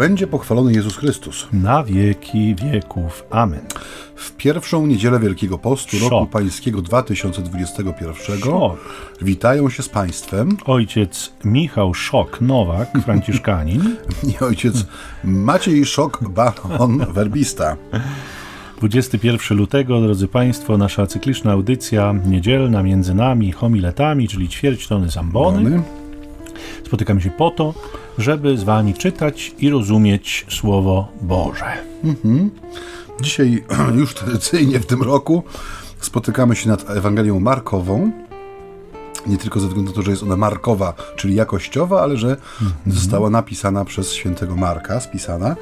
będzie pochwalony Jezus Chrystus. Na wieki wieków. Amen. W pierwszą niedzielę Wielkiego Postu Szok. roku pańskiego 2021 Szok. witają się z Państwem Ojciec Michał Szok Nowak, franciszkanin. i ojciec Maciej Szok Baron Werbista. 21 lutego, drodzy Państwo, nasza cykliczna audycja niedzielna między nami homiletami, czyli ćwierć tony zambony. Spotykamy się po to, żeby z Wami czytać i rozumieć Słowo Boże. Dzisiaj już tradycyjnie w tym roku spotykamy się nad Ewangelią Markową. Nie tylko ze względu na to, że jest ona markowa, czyli jakościowa, ale że została napisana przez świętego Marka, spisana.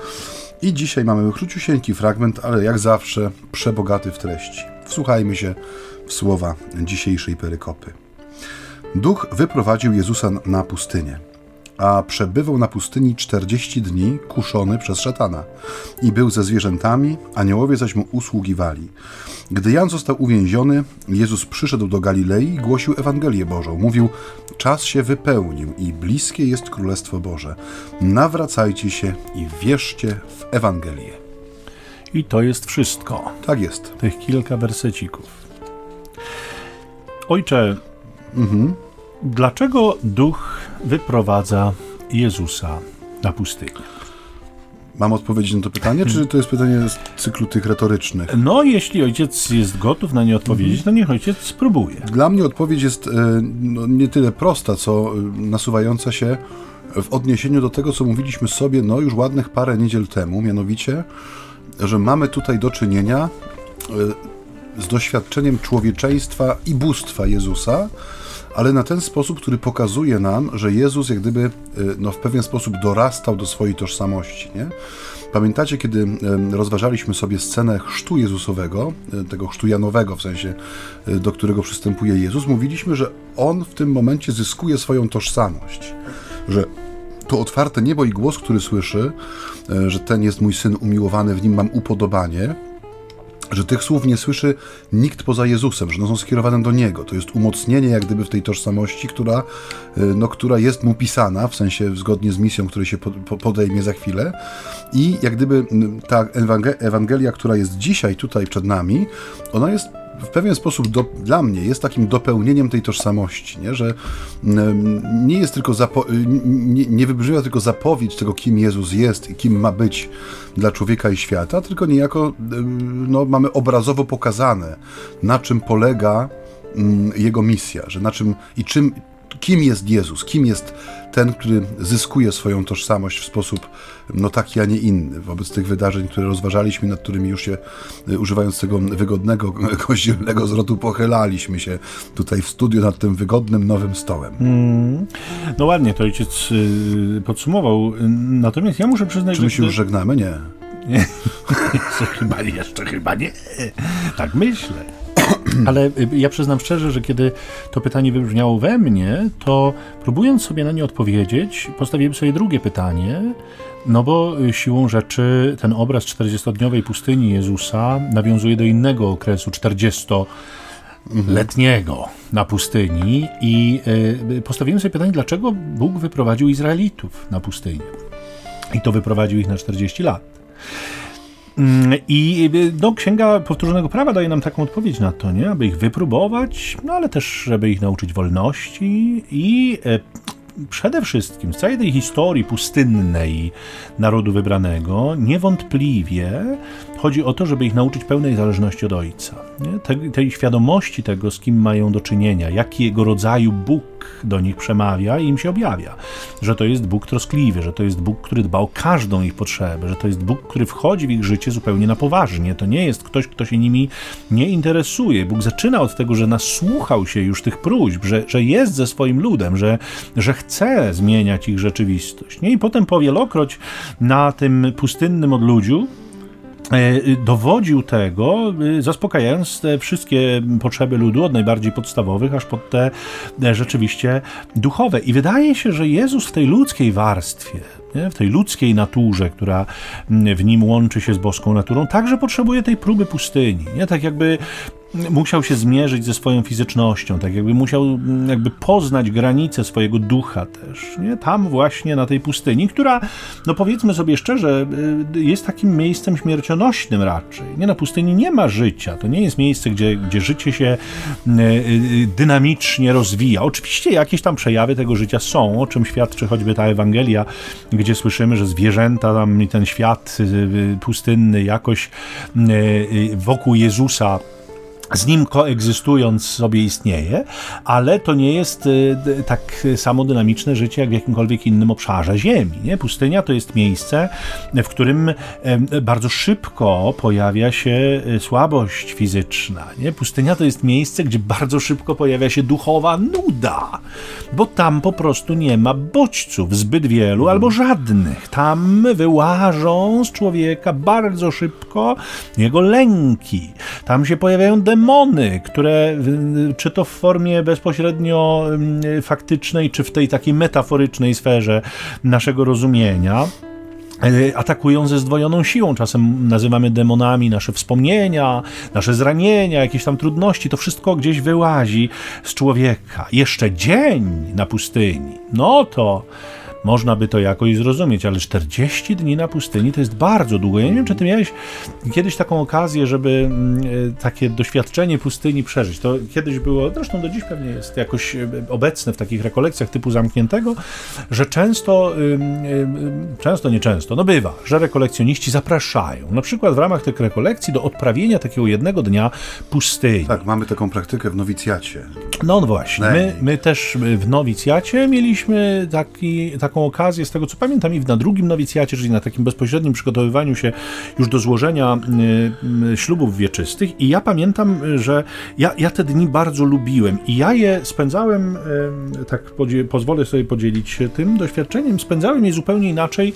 I dzisiaj mamy króciusieńki fragment, ale jak zawsze przebogaty w treści. Wsłuchajmy się w słowa dzisiejszej perykopy. Duch wyprowadził Jezusa na pustynię, a przebywał na pustyni 40 dni, kuszony przez szatana. I był ze zwierzętami, aniołowie zaś mu usługiwali. Gdy Jan został uwięziony, Jezus przyszedł do Galilei i głosił Ewangelię Bożą. Mówił, czas się wypełnił i bliskie jest Królestwo Boże. Nawracajcie się i wierzcie w Ewangelię. I to jest wszystko. Tak jest. Tych kilka wersecików. Ojcze, dlaczego Duch wyprowadza Jezusa na pustynię? Mam odpowiedzieć na to pytanie, czy to jest pytanie z cyklu tych retorycznych? No, jeśli ojciec jest gotów na nie odpowiedzieć, to niech ojciec spróbuje. Dla mnie odpowiedź jest e, no, nie tyle prosta, co e, nasuwająca się w odniesieniu do tego, co mówiliśmy sobie no już ładnych parę niedziel temu, mianowicie, że mamy tutaj do czynienia e, z doświadczeniem człowieczeństwa i bóstwa Jezusa, ale na ten sposób, który pokazuje nam, że Jezus jak gdyby e, no, w pewien sposób dorastał do swojej tożsamości. Nie? Pamiętacie, kiedy rozważaliśmy sobie scenę chrztu Jezusowego, e, tego chrztu Janowego, w sensie, e, do którego przystępuje Jezus, mówiliśmy, że On w tym momencie zyskuje swoją tożsamość, że to otwarte niebo i głos, który słyszy, że ten jest mój syn umiłowany, w nim mam upodobanie, że tych słów nie słyszy nikt poza Jezusem, że one są skierowane do Niego. To jest umocnienie jak gdyby w tej tożsamości, która, y, no, która jest mu pisana, w sensie zgodnie z misją, której się po- po- podejmie za chwilę. I jak gdyby ta Ewangel- Ewangelia, która jest dzisiaj tutaj przed nami, ona jest w pewien sposób do, dla mnie jest takim dopełnieniem tej tożsamości, nie? że mm, nie jest tylko y, nie, nie wybrzmiewa tylko zapowiedź tego, kim Jezus jest i kim ma być dla człowieka i świata, tylko niejako y, no, mamy obrazowo pokazane, na czym polega mm, jego misja, że na czym i czym, kim jest Jezus, kim jest ten, który zyskuje swoją tożsamość w sposób no taki, a nie inny. Wobec tych wydarzeń, które rozważaliśmy, nad którymi już się, y, używając tego wygodnego, kościelnego zwrotu, pochylaliśmy się tutaj w studiu nad tym wygodnym, nowym stołem. No ładnie to ojciec y, podsumował. Natomiast ja muszę przyznać, Czy my że... się już żegnamy? Nie. Jeszcze chyba nie, jeszcze chyba nie. Tak myślę. Ale y, ja przyznam szczerze, że kiedy to pytanie wybrzmiało we mnie, to próbując sobie na nie odpowiedzieć, postawiłem sobie drugie pytanie, no bo y, siłą rzeczy ten obraz 40-dniowej pustyni Jezusa nawiązuje do innego okresu 40-letniego na pustyni i y, postawiłem sobie pytanie, dlaczego Bóg wyprowadził Izraelitów na pustynię. I to wyprowadził ich na 40 lat. Mm, I y, no, Księga Powtórzonego Prawa daje nam taką odpowiedź na to, nie? aby ich wypróbować, no ale też, żeby ich nauczyć wolności i e, przede wszystkim z całej tej historii pustynnej narodu wybranego niewątpliwie chodzi o to, żeby ich nauczyć pełnej zależności od Ojca. Nie? Tej, tej świadomości tego, z kim mają do czynienia, jakiego rodzaju Bóg do nich przemawia i im się objawia. Że to jest Bóg troskliwy, że to jest Bóg, który dba o każdą ich potrzebę, że to jest Bóg, który wchodzi w ich życie zupełnie na poważnie. To nie jest ktoś, kto się nimi nie interesuje. Bóg zaczyna od tego, że nasłuchał się już tych próśb, że, że jest ze swoim ludem, że, że chce zmieniać ich rzeczywistość. Nie? I potem powielokroć na tym pustynnym odludziu dowodził tego, e, zaspokajając te wszystkie potrzeby ludu, od najbardziej podstawowych, aż pod te e, rzeczywiście duchowe. I wydaje się, że Jezus w tej ludzkiej warstwie w tej ludzkiej naturze, która w nim łączy się z boską naturą, także potrzebuje tej próby pustyni. Nie? Tak jakby musiał się zmierzyć ze swoją fizycznością, tak jakby musiał mm, jakby poznać granice swojego ducha też, nie? Tam właśnie na tej pustyni, która, no powiedzmy sobie szczerze, y, jest takim miejscem śmiercionośnym raczej. Nie, na pustyni nie ma życia, to nie jest miejsce, gdzie, gdzie życie się y, y, dynamicznie rozwija. Oczywiście jakieś tam przejawy tego życia są, o czym świadczy choćby ta Ewangelia, gdzie słyszymy, że zwierzęta tam i ten świat pustynny jakoś wokół Jezusa z nim koegzystując sobie istnieje, ale to nie jest y, tak samo dynamiczne życie jak w jakimkolwiek innym obszarze Ziemi. Nie? Pustynia to jest miejsce, w którym bardzo szybko pojawia się y, słabość fizyczna. Nie? Pustynia to jest miejsce, gdzie bardzo szybko pojawia się duchowa nuda, bo tam po prostu nie ma bodźców zbyt wielu albo żadnych. Tam wyłażą z człowieka bardzo szybko jego lęki. Tam się pojawiają demony, demony, które czy to w formie bezpośrednio mm, faktycznej, czy w tej takiej metaforycznej sferze naszego rozumienia, e, atakują ze zdwojoną siłą. Czasem nazywamy demonami nasze wspomnienia, nasze zranienia, jakieś tam trudności. To wszystko gdzieś wyłazi z człowieka. Jeszcze dzień na pustyni. No to można by to jakoś zrozumieć, ale 40 dni na pustyni to jest bardzo długo. Ja nie wiem, czy ty miałeś kiedyś taką okazję, żeby mm, e, takie doświadczenie pustyni przeżyć. To kiedyś było, zresztą do dziś pewnie jest jakoś e, obecne w takich rekolekcjach typu zamkniętego, że często, często, nie często, no bywa, że rekolekcjoniści zapraszają, na przykład w ramach tych rekolekcji do odprawienia takiego jednego dnia pustyni. Tak, mamy taką praktykę w nowicjacie. No, no właśnie, my, my też w nowicjacie mieliśmy taki, taką okazję, z tego co pamiętam, i na drugim nowicjacie, czyli na takim bezpośrednim przygotowywaniu się już do złożenia y, y, ślubów wieczystych. I ja pamiętam, że ja, ja te dni bardzo lubiłem i ja je spędzałem, y, tak pozwolę sobie podzielić się tym doświadczeniem, spędzałem je zupełnie inaczej,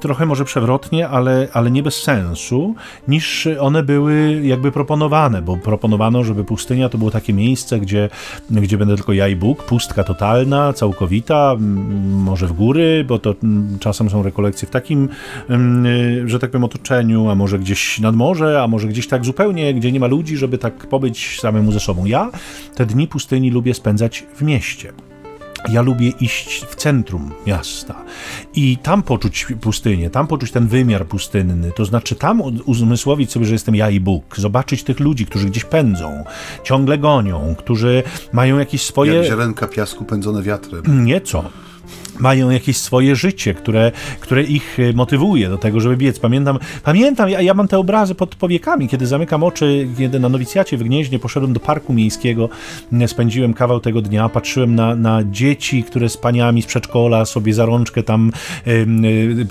trochę może przewrotnie, ale, ale nie bez sensu, niż one były jakby proponowane, bo proponowano, żeby pustynia to było takie miejsce, gdzie, gdzie będę tylko ja i Bóg, pustka totalna, całkowita, może w góry, bo to czasem są rekolekcje w takim, że tak powiem, otoczeniu, a może gdzieś nad morze, a może gdzieś tak zupełnie, gdzie nie ma ludzi, żeby tak pobyć samemu ze sobą. Ja te dni pustyni lubię spędzać w mieście. Ja lubię iść w centrum miasta i tam poczuć pustynię, tam poczuć ten wymiar pustynny, to znaczy tam uzmysłowić sobie, że jestem ja i Bóg, zobaczyć tych ludzi, którzy gdzieś pędzą, ciągle gonią, którzy mają jakieś swoje... Jak ziarenka piasku pędzone wiatrem. Nieco mają jakieś swoje życie, które, które ich e, motywuje do tego, żeby biec. Pamiętam, pamiętam ja, ja mam te obrazy pod powiekami, kiedy zamykam oczy, kiedy na nowicjacie w Gnieźnie poszedłem do parku miejskiego, spędziłem kawał tego dnia, patrzyłem na, na dzieci, które z paniami z przedszkola sobie za rączkę tam y,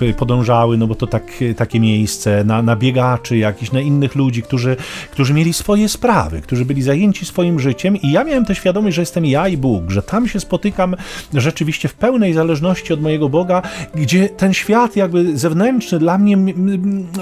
y, podążały, no bo to tak, takie miejsce, na, na biegaczy jakichś, na innych ludzi, którzy, którzy mieli swoje sprawy, którzy byli zajęci swoim życiem i ja miałem tę świadomość, że jestem ja i Bóg, że tam się spotykam rzeczywiście w pełnej zależności zależności od mojego Boga, gdzie ten świat jakby zewnętrzny dla mnie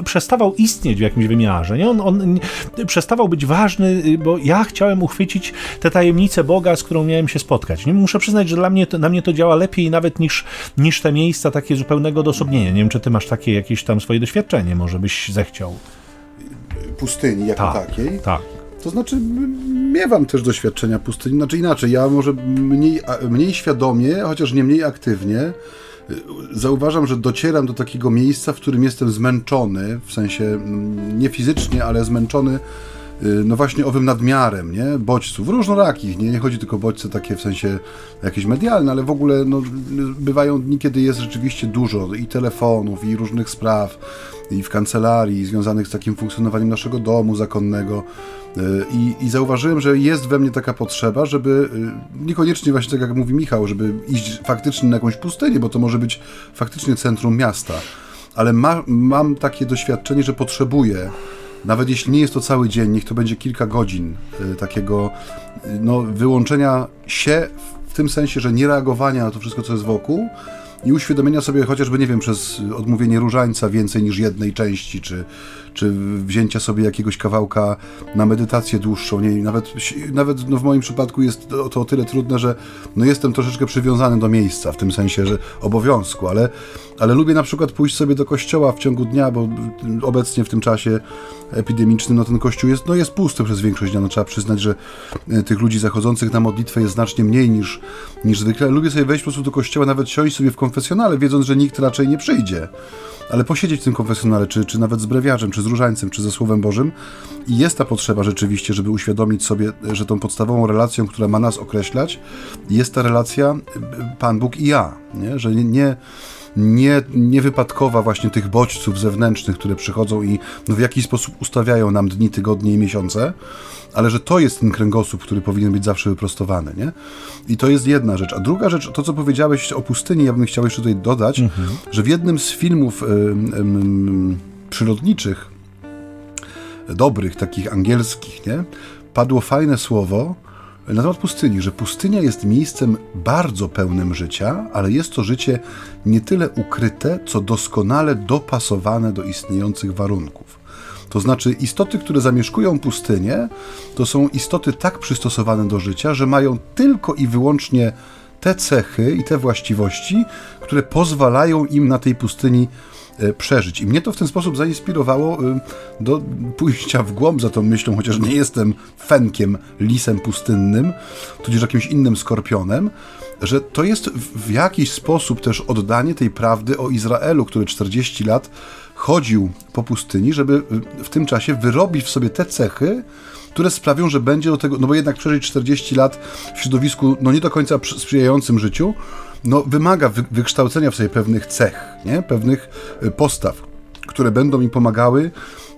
przestawał istnieć w jakimś wymiarze. Nie? On, on przestawał być ważny, bo ja chciałem uchwycić tę tajemnicę Boga, z którą miałem się spotkać. Nie? Muszę przyznać, że dla mnie to, na mnie to działa lepiej nawet niż, niż te miejsca takie zupełnego odosobnienia. Nie wiem, czy ty masz takie jakieś tam swoje doświadczenie, może byś zechciał. Pustyni jako tak, takiej? Tak. To znaczy, miewam też doświadczenia pustyni, znaczy inaczej, ja może mniej, mniej świadomie, chociaż nie mniej aktywnie, y, zauważam, że docieram do takiego miejsca, w którym jestem zmęczony, w sensie mm, nie fizycznie, ale zmęczony no właśnie owym nadmiarem, nie? Bodźców, różnorakich, nie? Nie chodzi tylko o bodźce takie w sensie jakieś medialne, ale w ogóle no, bywają dni, kiedy jest rzeczywiście dużo i telefonów, i różnych spraw, i w kancelarii związanych z takim funkcjonowaniem naszego domu zakonnego. Y, I, I, zauważyłem, że jest we mnie taka potrzeba, żeby y, niekoniecznie właśnie tak jak mówi Michał, żeby iść faktycznie na jakąś pustynię, bo to może być faktycznie centrum miasta, ale ma, mam takie doświadczenie, że potrzebuję, nawet jeśli nie jest to cały dzień, niech to będzie kilka godzin y, takiego no, wyłączenia się w tym sensie, że nie reagowania na to wszystko, co jest wokół, i uświadomienia sobie chociażby, nie wiem, przez odmówienie różańca więcej niż jednej części, czy, czy wzięcia sobie jakiegoś kawałka na medytację dłuższą. Nie, nawet nawet no w moim przypadku jest to, o tyle trudne, że no jestem troszeczkę przywiązany do miejsca, w tym sensie, że obowiązku, ale, ale lubię na przykład pójść sobie do kościoła w ciągu dnia, bo obecnie w tym czasie epidemicznym no ten kościół jest, no jest pusty przez większość dnia. No, trzeba przyznać, że e, tych ludzi zachodzących na modlitwę jest znacznie mniej niż, niż zwykle. Lubię sobie wejść po prostu do kościoła, nawet siąść sobie w konfesjonale, wiedząc, że nikt raczej nie przyjdzie ale posiedzieć w tym konfesjonale, czy, czy nawet z brewiarzem, czy z różańcem, czy ze Słowem Bożym. I jest ta potrzeba rzeczywiście, żeby uświadomić sobie, że tą podstawową relacją, która ma nas określać, jest ta relacja Pan Bóg i ja. Nie? Że nie, nie nie, niewypadkowa właśnie tych bodźców zewnętrznych, które przychodzą i no, w jakiś sposób ustawiają nam dni, tygodnie i miesiące, ale że to jest ten kręgosłup, który powinien być zawsze wyprostowany, nie? I to jest jedna rzecz. A druga rzecz, to co powiedziałeś o pustyni, ja bym chciał jeszcze tutaj dodać, mhm. że w jednym z filmów przyrodniczych, dobrych, takich angielskich, nie? Padło fajne słowo, na temat pustyni, że pustynia jest miejscem bardzo pełnym życia, ale jest to życie nie tyle ukryte, co doskonale dopasowane do istniejących warunków. To znaczy, istoty, które zamieszkują pustynię, to są istoty tak przystosowane do życia, że mają tylko i wyłącznie te cechy i te właściwości, które pozwalają im na tej pustyni przeżyć. I mnie to w ten sposób zainspirowało e, do pójścia w głąb za tą myślą, chociaż nie jestem fenkiem, lisem pustynnym, tudzież jakimś innym skorpionem, że to jest w jakiś sposób też oddanie tej prawdy o Izraelu, który 40 lat chodził po pustyni, żeby w tym czasie wyrobić w sobie te cechy, które sprawią, że będzie do tego, no bo jednak przeżyć 40 lat w środowisku, no nie do końca sprzyjającym życiu, no wymaga wy, wykształcenia w sobie pewnych cech, nie? pewnych y, postaw, które będą mi pomagały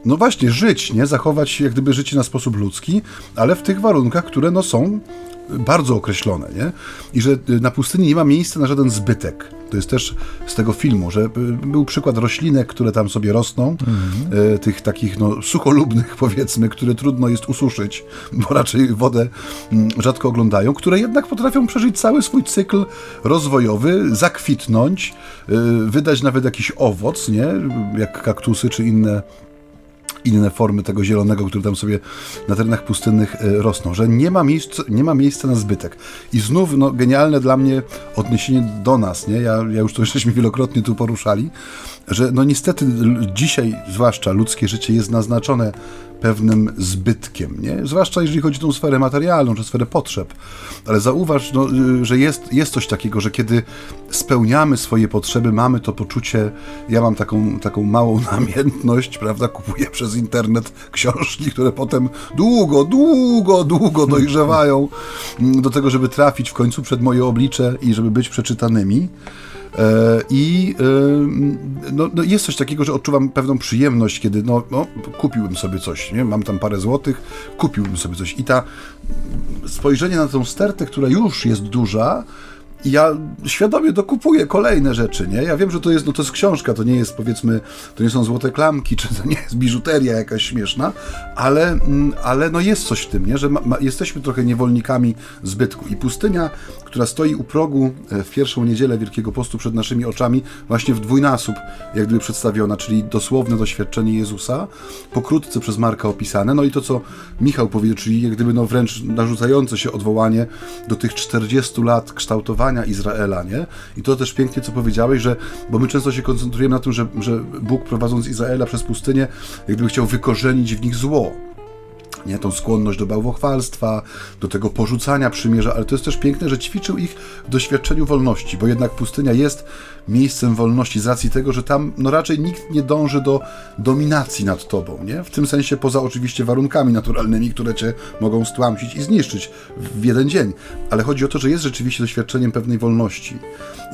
no właśnie, żyć, nie? Zachować jak gdyby życie na sposób ludzki, ale w tych warunkach, które no są bardzo określone, nie? I że y, na pustyni nie ma miejsca na żaden zbytek. To jest też z tego filmu, że y, był przykład roślinek, które tam sobie rosną, mhm. tych takich no, sucholubnych powiedzmy, które trudno jest ususzyć, bo raczej wodę mm, rzadko oglądają, które jednak potrafią przeżyć cały swój cykl rozwojowy, zakwitnąć, wydać nawet jakiś owoc, nie? Jak kaktusy czy inne inne formy tego zielonego, który tam sobie na terenach pustynnych e, rosną, że nie ma, miejsc, nie ma miejsca na zbytek. I znów no, genialne dla mnie odniesienie do nas, nie? Ja, ja już to żeśmy wielokrotnie tu poruszali, że no niestety dzisiaj zwłaszcza ludzkie życie jest naznaczone pewnym zbytkiem, nie? zwłaszcza jeżeli chodzi o tą sferę materialną, czy sferę potrzeb. Ale zauważ, no, że jest, jest coś takiego, że kiedy spełniamy swoje potrzeby, mamy to poczucie, ja mam taką, taką małą namiętność, prawda, kupuję przez internet książki, które potem długo, długo, długo dojrzewają do tego, żeby trafić w końcu przed moje oblicze i żeby być przeczytanymi. E, I e, no, no, jest coś takiego, że odczuwam pewną przyjemność, kiedy no, no, kupiłbym sobie coś, nie? mam tam parę złotych, kupiłbym sobie coś. I ta spojrzenie na tą stertę, która już jest duża, i ja świadomie dokupuję kolejne rzeczy, nie? Ja wiem, że to jest, no to jest książka, to nie jest powiedzmy, to nie są złote klamki, czy to nie jest biżuteria jakaś śmieszna, ale, mm, ale no jest coś w tym, nie? Że ma, ma, jesteśmy trochę niewolnikami zbytku. I pustynia, która stoi u progu e, w pierwszą niedzielę Wielkiego Postu przed naszymi oczami, właśnie w dwójnasób, jak gdyby przedstawiona, czyli dosłowne doświadczenie Jezusa, pokrótce przez Marka opisane, no i to, co Michał powiedział, czyli jak gdyby no wręcz narzucające się odwołanie do tych 40 lat kształtowania Izraela, nie? I to też pięknie, co powiedziałeś, że, bo my często się koncentrujemy na tym, że, że Bóg prowadząc Izraela przez pustynię, jakby chciał wykorzenić w nich zło nie? tą skłonność do bałwochwalstwa, do tego porzucania przymierza, ale to jest też piękne, że ćwiczył ich w doświadczeniu wolności, bo jednak pustynia jest miejscem wolności z racji tego, że tam no raczej nikt nie dąży do dominacji nad tobą, nie? W tym sensie poza oczywiście warunkami naturalnymi, które cię mogą stłamsić i zniszczyć w jeden dzień, ale chodzi o to, że jest rzeczywiście doświadczeniem pewnej wolności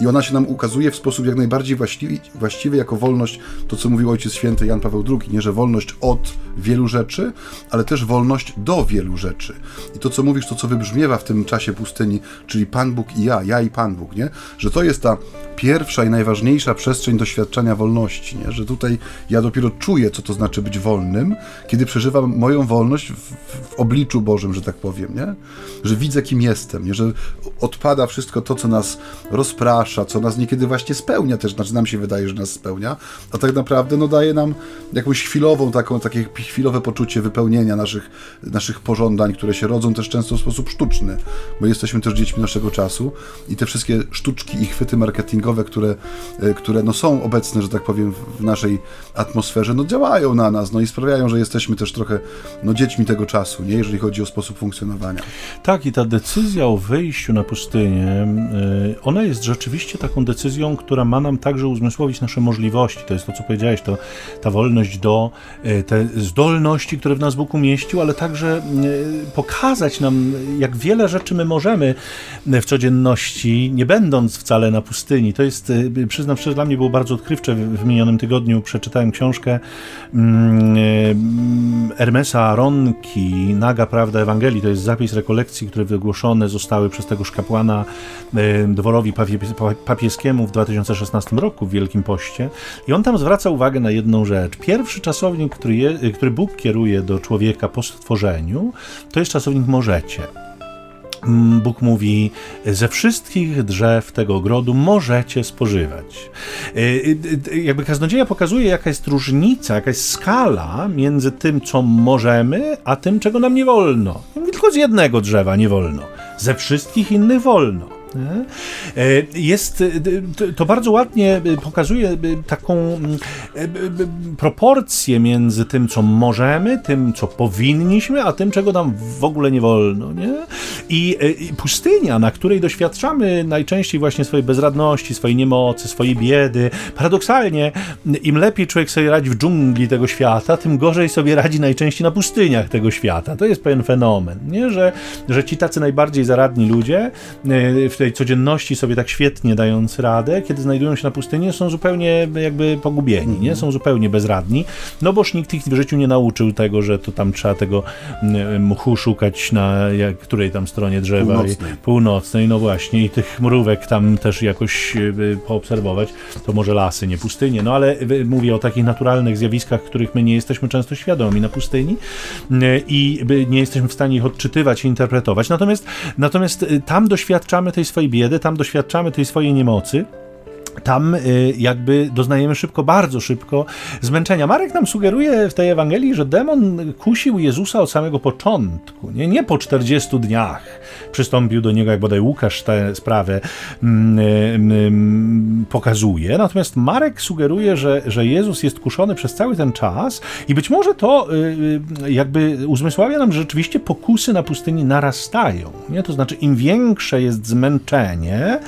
i ona się nam ukazuje w sposób jak najbardziej właściwy, właściwy jako wolność, to co mówił Ojciec Święty Jan Paweł II, nie, że wolność od wielu rzeczy, ale też wolność do wielu rzeczy. I to, co mówisz, to, co wybrzmiewa w tym czasie pustyni, czyli Pan Bóg i ja, ja i Pan Bóg, nie? Że to jest ta pierwsza i najważniejsza przestrzeń doświadczania wolności, nie? Że tutaj ja dopiero czuję, co to znaczy być wolnym, kiedy przeżywam moją wolność w, w obliczu Bożym, że tak powiem, nie? Że widzę, kim jestem, nie? Że odpada wszystko to, co nas rozprasza, co nas niekiedy właśnie spełnia też, znaczy nam się wydaje, że nas spełnia, a tak naprawdę no, daje nam jakąś chwilową, taką, takie chwilowe poczucie wypełnienia naszych, naszych pożądań, które się rodzą też często w sposób sztuczny, bo jesteśmy też dziećmi naszego czasu i te wszystkie sztuczki i chwyty marketingowe, które, e, które no, są obecne, że tak powiem, w naszej atmosferze, no działają na nas, no i sprawiają, że jesteśmy też trochę no, dziećmi tego czasu, nie? jeżeli chodzi o sposób funkcjonowania. Tak, i ta decyzja o wyjściu na pustynię, e, ona jest rzeczywiście taką decyzją, która ma nam także uzmysłowić nasze możliwości. To jest to, co powiedziałeś, to ta wolność do, e, te zdolności, które w nas Bóg umieścił, ale także e, pokazać nam, jak wiele rzeczy my możemy w codzienności, nie będąc wcale na pustyni. To jest, przyznam szczerze, dla mnie było bardzo odkrywcze. W minionym tygodniu przeczytałem książkę mm, Hermesa Aronki, Naga Prawda Ewangelii. To jest zapis rekolekcji, które wygłoszone zostały przez tegoż kapłana dworowi papieskiemu w 2016 roku w Wielkim Poście. I on tam zwraca uwagę na jedną rzecz. Pierwszy czasownik, który, je, który Bóg kieruje do człowieka po stworzeniu, to jest czasownik możecie. Mm, Bóg mówi: Ze wszystkich drzew tego ogrodu możecie spożywać. Y, y, y, jakby kaznodzieja pokazuje, jaka jest różnica, jaka jest skala między tym, co możemy, a tym, czego nam nie wolno. Tylko z jednego drzewa nie wolno, ze wszystkich innych wolno. E, jest, e, to bardzo ładnie e, pokazuje taką mm, proporcję między tym, co możemy, tym, co powinniśmy, a tym, czego nam w ogóle nie wolno. Nie? I pustynia, na której doświadczamy najczęściej właśnie swojej bezradności, swojej niemocy, swojej biedy, paradoksalnie, im lepiej człowiek sobie radzi w dżungli tego świata, tym gorzej sobie radzi najczęściej na pustyniach tego świata. To jest pewien fenomen, nie? Że, że ci tacy najbardziej zaradni ludzie w tej codzienności sobie tak świetnie dając radę, kiedy znajdują się na pustyni, są zupełnie jakby pogubieni, nie? Są zupełnie bezradni, no boż nikt ich w życiu nie nauczył tego, że to tam trzeba tego mm, mchu szukać na jak, której tam stronie drzewa. Północnej. Północnej, no właśnie, i tych mrówek tam też jakoś y, poobserwować. To może lasy, nie pustynie, no ale y, mówię o takich naturalnych zjawiskach, których my nie jesteśmy często świadomi na pustyni y, i nie jesteśmy w stanie ich odczytywać i interpretować. Natomiast, natomiast tam doświadczamy tej swojej biedy, tam doświadczamy tej swojej niemocy tam y, jakby doznajemy szybko, bardzo szybko zmęczenia. Marek nam sugeruje w tej Ewangelii, że demon kusił Jezusa od samego początku, nie, nie po 40 dniach przystąpił do niego, jak bodaj Łukasz tę sprawę mm, mm, pokazuje. Natomiast Marek sugeruje, że, że Jezus jest kuszony przez cały ten czas i być może to y, y, jakby uzmysławia nam, że rzeczywiście pokusy na pustyni narastają. Nie? To znaczy, im większe jest zmęczenie,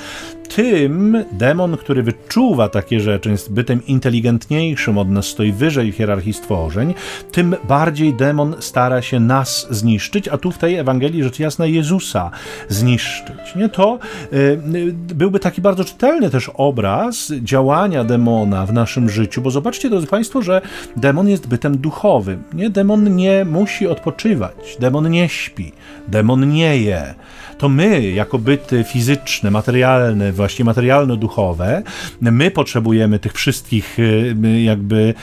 tym demon, który wyczuwa takie rzeczy, jest bytem inteligentniejszym od nas, stoi wyżej w hierarchii stworzeń, tym bardziej demon stara się nas zniszczyć, a tu w tej Ewangelii rzecz jasna Jezusa zniszczyć. Nie? To y, byłby taki bardzo czytelny też obraz działania demona w naszym życiu, bo zobaczcie, drodzy Państwo, że demon jest bytem duchowym. Nie? Demon nie musi odpoczywać, demon nie śpi, demon nie je to my, jako byty fizyczne, materialne, właśnie materialno-duchowe, my potrzebujemy tych wszystkich y, y, jakby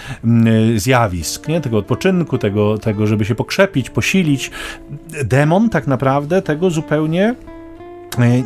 y, zjawisk, nie? tego odpoczynku, tego, tego, żeby się pokrzepić, posilić. Demon tak naprawdę tego zupełnie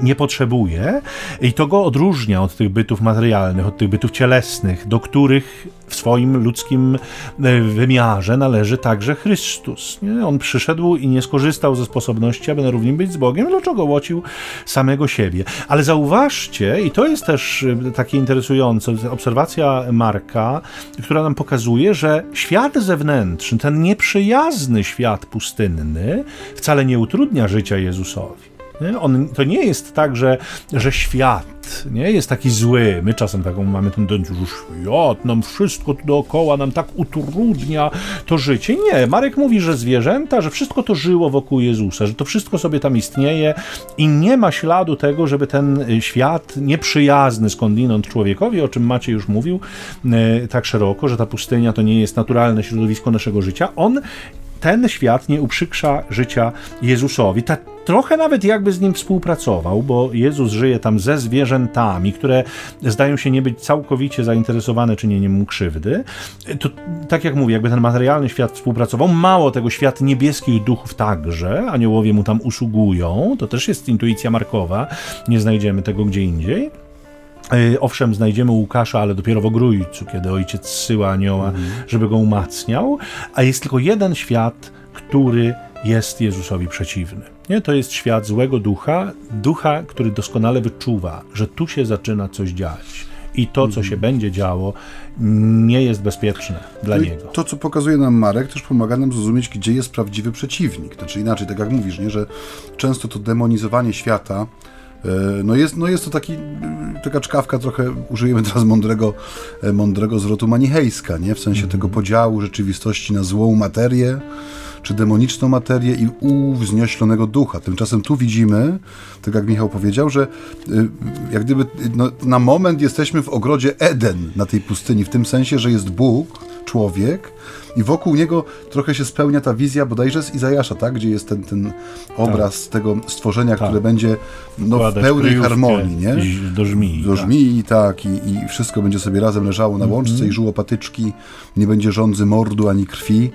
nie potrzebuje i to go odróżnia od tych bytów materialnych, od tych bytów cielesnych, do których w swoim ludzkim e, wymiarze należy także Chrystus. Nie? On przyszedł i nie skorzystał ze sposobności, aby na równi być z Bogiem, dlaczego łocił samego siebie. Ale zauważcie, i to jest też e, takie interesujące, obserwacja Marka, która nam pokazuje, że świat zewnętrzny, ten nieprzyjazny świat pustynny, wcale nie utrudnia życia Jezusowi. Nie? On, to nie jest tak, że, że świat nie jest taki zły. My czasem taką mamy tendencję, że świat nam wszystko dookoła nam tak utrudnia to życie. Nie, Marek mówi, że zwierzęta, że wszystko to żyło wokół Jezusa, że to wszystko sobie tam istnieje i nie ma śladu tego, żeby ten świat nieprzyjazny skądinąd człowiekowi, o czym Maciej już mówił e, tak szeroko, że ta pustynia to nie jest naturalne środowisko naszego życia, on ten świat nie uprzykrza życia Jezusowi. Ta, trochę nawet jakby z nim współpracował, bo Jezus żyje tam ze zwierzętami, które zdają się nie być całkowicie zainteresowane czynieniem mu krzywdy. To, tak jak mówię, jakby ten materialny świat współpracował. Mało tego, świat niebieskich duchów także, aniołowie mu tam usługują. To też jest intuicja Markowa. Nie znajdziemy tego gdzie indziej. E, owszem, znajdziemy Łukasza, ale dopiero w ogrójcu, kiedy ojciec zsyła anioła, mhm. żeby go umacniał, a jest tylko jeden świat, który jest Jezusowi przeciwny. Nie? To jest świat złego ducha, ducha, który doskonale wyczuwa, że tu się zaczyna coś dziać. I to, co się mhm. będzie działo, nie jest bezpieczne dla no niego. To, co pokazuje nam Marek, też pomaga nam zrozumieć, gdzie jest prawdziwy przeciwnik. Znaczy inaczej, tak jak mówisz, nie? że często to demonizowanie świata E, no jest, no jest to taki, taka czkawka trochę, użyjemy teraz mądrego, e, mądrego zwrotu manichejska, nie? w sensie -hmm. tego podziału rzeczywistości na złą materię, czy demoniczną materię i uwznioślonego ducha. Tymczasem tu widzimy, tak jak Michał powiedział, że y, jak gdyby no, na moment jesteśmy w ogrodzie Eden na tej pustyni, w tym sensie, że jest Bóg, człowiek, i wokół niego trochę się spełnia ta wizja bodajże z Izajasza, tak? gdzie jest ten, ten obraz tak. tego stworzenia, tak. które będzie no, w pełnej harmonii. Nie? Do żmii. Do tak. żmii, tak, i, i wszystko będzie sobie razem leżało na łączce mm -hmm. i żyło patyczki, nie będzie rządzy mordu ani krwi.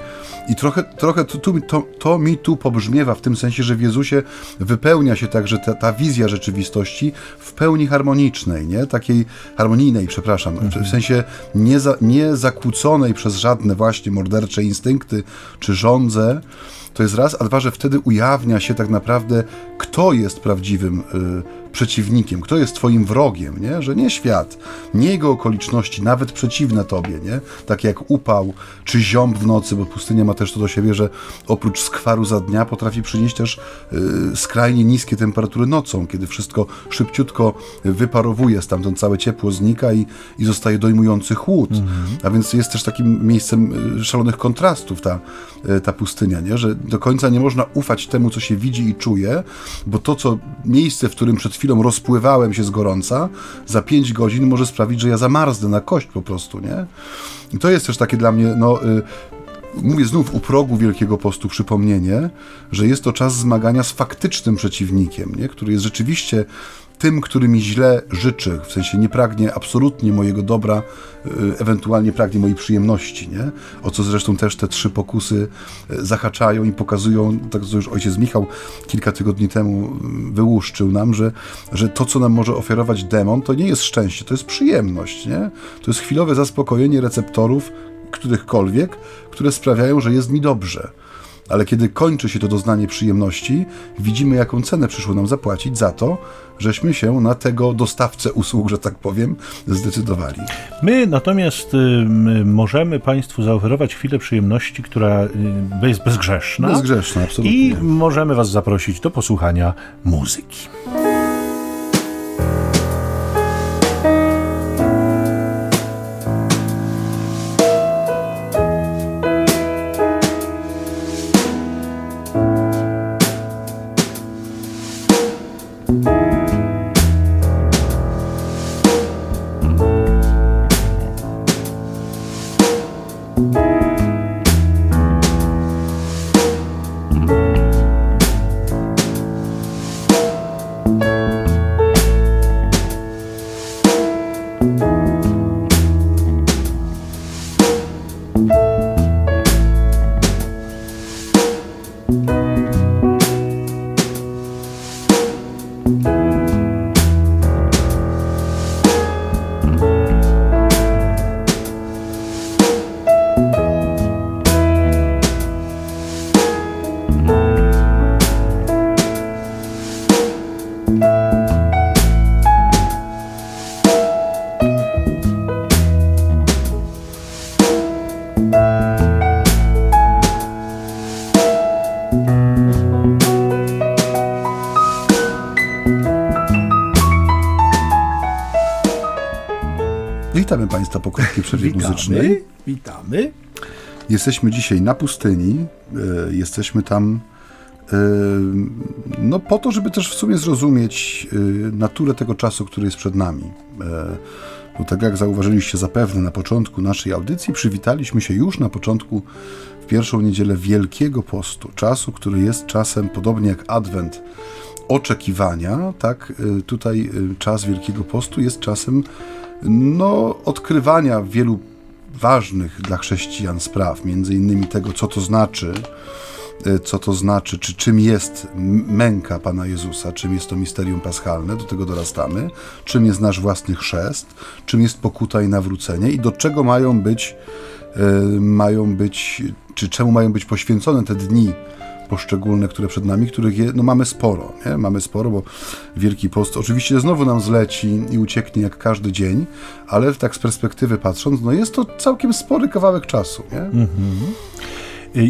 I trochę, trochę to, to, to mi tu pobrzmiewa w tym sensie, że w Jezusie wypełnia się także ta, ta wizja rzeczywistości w pełni harmonicznej, nie? takiej harmonijnej, przepraszam, mm -hmm. w mhm. sensie nie, za, nie zakłóconej przez żadne właśnie mordercze instynkty czy żądze, to jest raz, a dwa, że wtedy ujawnia się tak naprawdę, kto jest prawdziwym y, przeciwnikiem, kto jest twoim wrogiem, nie? że nie świat, nie jego okoliczności, nawet przeciwne tobie, nie? tak jak upał czy ziąb w nocy, bo pustynia ma też to do siebie, że oprócz skwaru za dnia potrafi przynieść też y, skrajnie niskie temperatury nocą, kiedy wszystko szybciutko wyparowuje, stamtąd całe ciepło znika i, i zostaje dojmujący chłód. Mhm. A więc jest też takim miejscem y, szalonych kontrastów ta, y, ta pustynia, nie? że do końca nie można ufać temu, co się widzi i czuje, bo to, co miejsce, w którym przed chwilą rozpływałem się z gorąca, za 5 godzin może sprawić, że ja zamarznę na kość po prostu, nie? I to jest też takie dla mnie, no, y, mówię znów u progu Wielkiego Postu przypomnienie, że jest to czas zmagania z faktycznym przeciwnikiem, nie? który jest rzeczywiście tym, który mi źle życzy, w sensie nie pragnie absolutnie mojego dobra, y, ewentualnie pragnie mojej przyjemności, nie? O co zresztą też te trzy pokusy y, zahaczają i pokazują, tak co już ojciec Michał kilka tygodni temu y, wyłuszczył nam, że, że to, co nam może oferować demon, to nie jest szczęście, to jest przyjemność, nie? To jest chwilowe zaspokojenie receptorów, którychkolwiek, które sprawiają, że jest mi dobrze ale kiedy kończy się to doznanie przyjemności, widzimy, jaką cenę przyszło nam zapłacić za to, żeśmy się na tego dostawcę usług, że tak powiem, zdecydowali. My natomiast możemy Państwu zaoferować chwilę przyjemności, która jest bezgrzeszna. Bezgrzeszna, absolutnie. I możemy Was zaprosić do posłuchania muzyki. Witamy Państwa po krótkiej przerwie witamy, muzycznej. Witamy. Jesteśmy dzisiaj na pustyni. E, jesteśmy tam e, no po to, żeby też w sumie zrozumieć e, naturę tego czasu, który jest przed nami. Bo tak jak zauważyliście zapewne na początku naszej audycji, przywitaliśmy się już na początku w pierwszą niedzielę Wielkiego Postu, czasu, który jest czasem, podobnie jak Adwent, oczekiwania, tak tutaj czas Wielkiego Postu jest czasem no, odkrywania wielu ważnych dla chrześcijan spraw, między innymi tego, co to znaczy, y, co to znaczy, czy czym jest męka Pana Jezusa, czym jest to misterium paschalne, do tego dorastamy, czym jest nasz własny chrzest, czym jest pokuta i nawrócenie i do czego mają być, mają być, czy czemu mają być poświęcone te dni poszczególne, które przed nami, których je, no mamy sporo, nie? Mamy sporo, bo Wielki Post oczywiście znowu nam zleci i ucieknie jak każdy dzień, ale tak z perspektywy patrząc, no jest to całkiem spory kawałek czasu, nie? Mhm.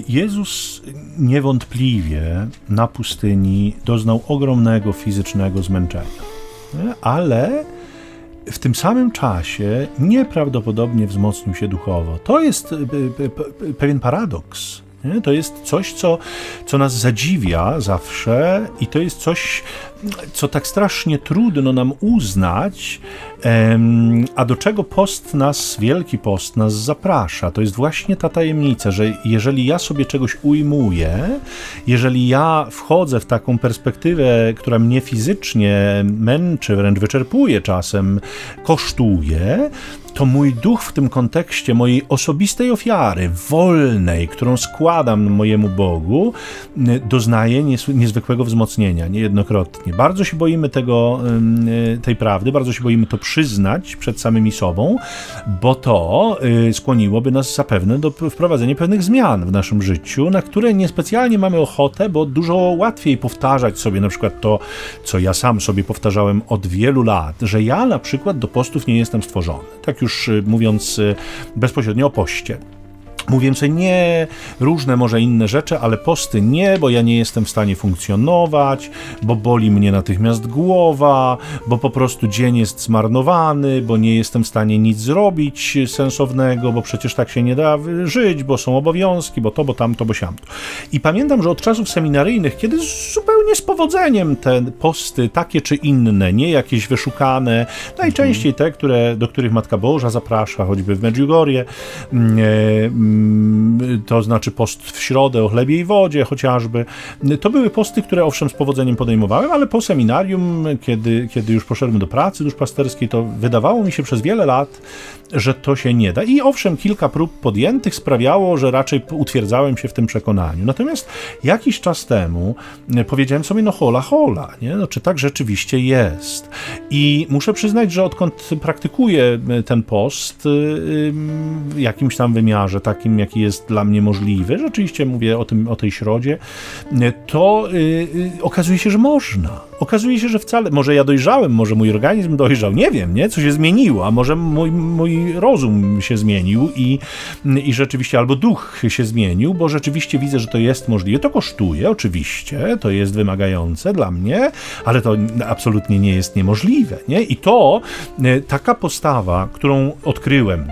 Jezus niewątpliwie na pustyni doznał ogromnego fizycznego zmęczenia, ale w tym samym czasie nieprawdopodobnie wzmocnił się duchowo. To jest pewien paradoks. Nie? To jest coś, co, co nas zadziwia zawsze i to jest coś, co tak strasznie trudno nam uznać, a do czego post nas, Wielki Post nas zaprasza. To jest właśnie ta tajemnica, że jeżeli ja sobie czegoś ujmuję, jeżeli ja wchodzę w taką perspektywę, która mnie fizycznie męczy, wręcz wyczerpuje czasem, kosztuje, to mój duch w tym kontekście mojej osobistej ofiary, wolnej, którą składam mojemu Bogu, doznaje niezwykłego wzmocnienia, niejednokrotnie. Bardzo się boimy tego, tej prawdy, bardzo się boimy to przyznać przed samymi sobą, bo to y, skłoniłoby nas zapewne do wprowadzenia pewnych zmian w naszym życiu, na które niespecjalnie mamy ochotę, bo dużo łatwiej powtarzać sobie na przykład to, co ja sam sobie powtarzałem od wielu lat, że ja na przykład do postów nie jestem stworzony. Tak już y, mówiąc y, bezpośrednio o poście. Mówię sobie nie, różne może inne rzeczy, ale posty nie, bo ja nie jestem w stanie funkcjonować, bo boli mnie natychmiast głowa, bo po prostu dzień jest zmarnowany, bo nie jestem w stanie nic zrobić sensownego, bo przecież tak się nie da żyć, bo są obowiązki, bo to, bo tamto, bo siamto. I pamiętam, że od czasów seminaryjnych, kiedy zupełnie z powodzeniem te posty, takie czy inne, nie jakieś wyszukane, najczęściej te, które, do których Matka Boża zaprasza, choćby w Medjugorje, Mm, to znaczy post w środę o chlebie i wodzie chociażby. To były posty, które owszem z powodzeniem podejmowałem, ale po seminarium, kiedy, kiedy już poszedłem do pracy duszpasterskiej, to wydawało mi się przez wiele lat, że to się nie da. I owszem, kilka prób podjętych sprawiało, że raczej utwierdzałem się w tym przekonaniu. Natomiast jakiś czas temu e, powiedziałem sobie, no hola, hola, nie? No, czy tak rzeczywiście jest? I muszę przyznać, że odkąd praktykuję e, ten post e, w jakimś tam wymiarze, takim jaki jest dla mnie możliwy, rzeczywiście mówię o, tym, o tej środzie, to okazuje się, że można. Okazuje się, że wcale, może ja dojrzałem, może mój organizm dojrzał, nie wiem, nie? Co się zmieniło, a może mój, mój rozum się zmienił i, i rzeczywiście albo duch się zmienił, bo rzeczywiście widzę, że to jest możliwe. To kosztuje, oczywiście, to jest wymagające dla mnie, ale to absolutnie nie jest niemożliwe. Nie? I to e, taka postawa, którą odkryłem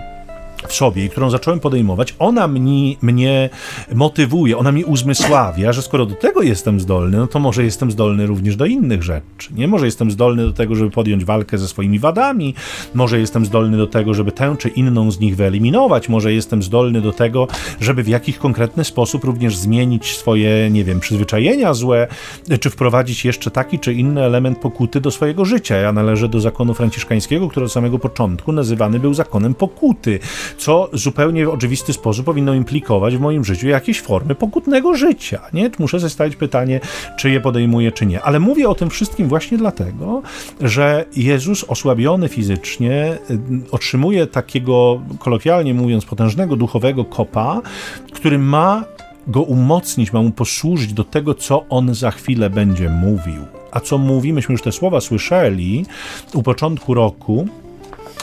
w sobie i którą zacząłem podejmować, ona mnie, mnie motywuje, ona mi uzmysławia, że skoro do tego jestem zdolny, no to może jestem zdolny również do innych rzeczy. Nie może jestem zdolny do tego, żeby podjąć walkę ze swoimi wadami, może jestem zdolny do tego, żeby tę czy inną z nich wyeliminować, może jestem zdolny do tego, żeby w jakiś konkretny sposób również zmienić swoje, nie wiem, przyzwyczajenia złe, czy wprowadzić jeszcze taki czy inny element pokuty do swojego życia. Ja należę do zakonu franciszkańskiego, który od samego początku nazywany był zakonem pokuty co zupełnie w oczywisty sposób powinno implikować w moim życiu jakieś formy pokutnego życia. Nie? Muszę sobie pytanie, czy je podejmuję, czy nie. Ale mówię o tym wszystkim właśnie dlatego, że Jezus osłabiony fizycznie y, otrzymuje takiego, kolokwialnie mówiąc, potężnego duchowego kopa, który ma go umocnić, ma mu posłużyć do tego, co on za chwilę będzie mówił. A co mówi, myśmy już te słowa słyszeli u początku roku,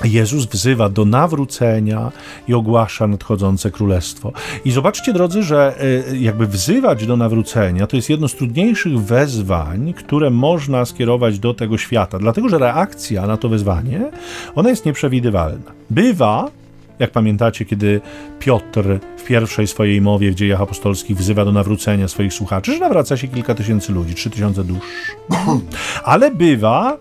Jezus wzywa do nawrócenia i ogłasza nadchodzące królestwo. I zobaczcie, drodzy, że e, jakby wzywać do nawrócenia to jest jedno z trudniejszych wezwań, które można skierować do tego świata, dlatego że reakcja na to wezwanie, ona jest nieprzewidywalna. Bywa, jak pamiętacie, kiedy Piotr w pierwszej swojej mowie w dziejach apostolskich wzywa do nawrócenia swoich słuchaczy, że nawraca się kilka tysięcy ludzi, trzy tysiące dusz. Ale bywa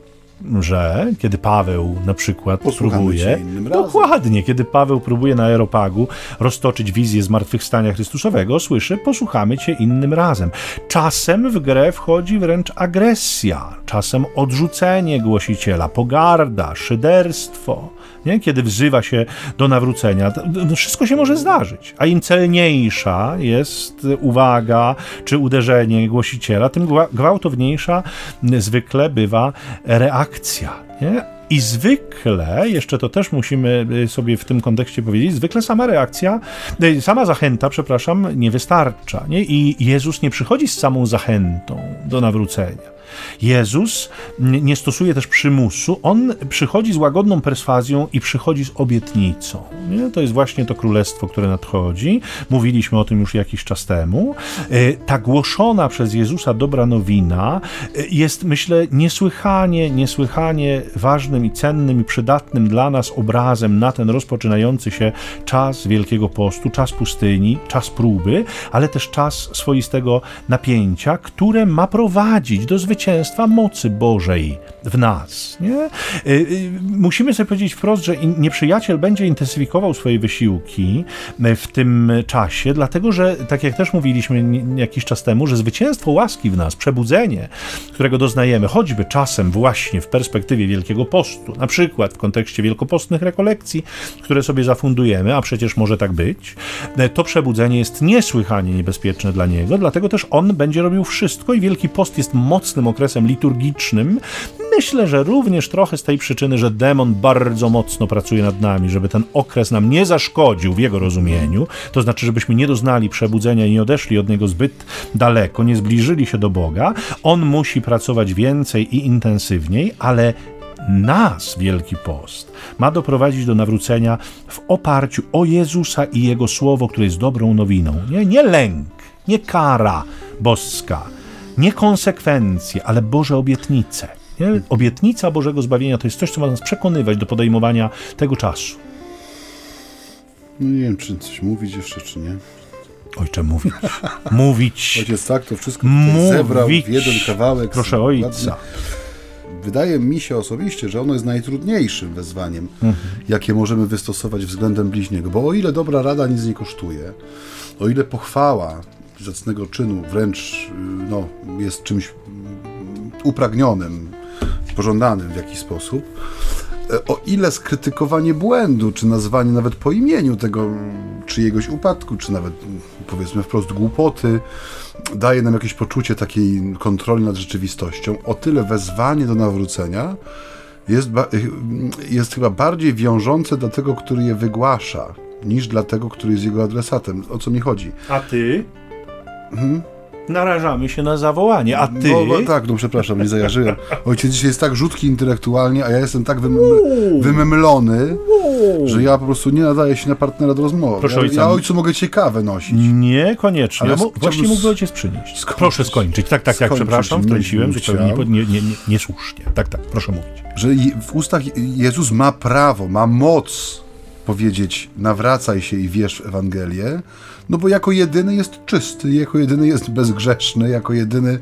że kiedy Paweł na przykład Posłuchamy próbuje, dokładnie, kiedy Paweł próbuje na Aeropagu roztoczyć wizję zmartwychwstania Chrystusowego, słyszy, posłuchamy cię innym razem. Czasem w grę wchodzi wręcz agresja, czasem odrzucenie głosiciela, pogarda, szyderstwo, nie? kiedy wzywa się do nawrócenia. Wszystko się może zdarzyć, a im celniejsza jest uwaga czy uderzenie głosiciela, tym gwa- gwałtowniejsza zwykle bywa reakcja. Nie? I zwykle, jeszcze to też musimy y, sobie w tym kontekście powiedzieć, zwykle sama reakcja, y, sama zachęta, przepraszam, nie wystarcza. Nie? I Jezus nie przychodzi z samą zachętą do nawrócenia. Jezus nie stosuje też przymusu, on przychodzi z łagodną perswazją i przychodzi z obietnicą. Nie? To jest właśnie to królestwo, które nadchodzi. Mówiliśmy o tym już jakiś czas temu. E, Ta głoszona przez Jezusa dobra nowina jest, myślę, niesłychanie, niesłychanie ważnym i cennym i przydatnym dla nas obrazem na ten rozpoczynający się czas Wielkiego Postu, czas pustyni, czas próby, ale też czas swoistego napięcia, które ma prowadzić do zwycięstwa mocy Bożej w nas. Nie? Y, y, Musimy sobie powiedzieć wprost, że nieprzyjaciel będzie intensyfikował swoje wysiłki y, w tym czasie, dlatego że, tak jak też mówiliśmy jakiś czas temu, że zwycięstwo łaski w nas, przebudzenie, którego doznajemy, choćby czasem właśnie w perspektywie Wielkiego Postu, na przykład w kontekście wielkopostnych rekolekcji, które sobie zafundujemy, a przecież może tak być, y, to przebudzenie jest niesłychanie niebezpieczne dla niego, dlatego też on będzie robił wszystko i Wielki Post jest mocnym okresem liturgicznym. Myślę, że również trochę z tej przyczyny, że demon bardzo mocno pracuje nad nami, żeby ten okres nam nie zaszkodził w jego rozumieniu, to znaczy, żebyśmy nie doznali przebudzenia i nie odeszli od niego zbyt daleko, nie zbliżyli się do Boga. On musi pracować więcej i intensywniej, ale nas Wielki Post ma doprowadzić do nawrócenia w oparciu o Jezusa i Jego Słowo, które jest dobrą nowiną. Nie, nie lęk, nie kara boska, nie konsekwencje, ale Boże obietnice. Nie? Obietnica Bożego zbawienia to jest coś, co ma nas przekonywać do podejmowania tego czasu. No nie wiem, czy coś mówić jeszcze, czy nie. Ojcze, mówić. mówić. Ojciec tak to wszystko tutaj zebrał w Mówić. jeden kawałek. Proszę. Ojca. Wydaje mi się osobiście, że ono jest najtrudniejszym wezwaniem, Mhm. jakie możemy wystosować względem bliźniego. Bo o ile dobra rada nic nie kosztuje, o ile pochwała zacnego czynu wręcz y, no, jest czymś mm, upragnionym, pożądanym w jakiś sposób, o ile skrytykowanie błędu, czy nazwanie nawet po imieniu tego czyjegoś upadku, czy nawet powiedzmy wprost głupoty, daje nam jakieś poczucie takiej kontroli nad rzeczywistością, o tyle wezwanie do nawrócenia jest, ba- jest chyba bardziej wiążące dla tego, który je wygłasza, niż dla tego, który jest jego adresatem. O co mi chodzi? A ty? Narażamy się na zawołanie. A ty? No, no, tak, no przepraszam, nie zajarzyłem. Ojciec dzisiaj jest tak rzutki intelektualnie, a ja jestem tak wymem wymemlony, że ja po prostu nie nadaję się na partnera do rozmowy. Proszę ja, ojca. ja ojcu mogę ciekawe nosić. Niekoniecznie. Właściwie chciałbym mógłby ojciec przynieść. skończyć. Proszę skończyć. Tak, tak, tak, Skończyć. przepraszam, Nie wtrąciłem zupełnie nie, nie, nie, niesłusznie. Tak, tak, proszę mówić. że w ustach Jezus ma prawo, ma moc powiedzieć nawracaj się i wierz w Ewangelię, no bo jako jedyny jest czysty, jako jedyny jest bezgrzeszny, jako jedyny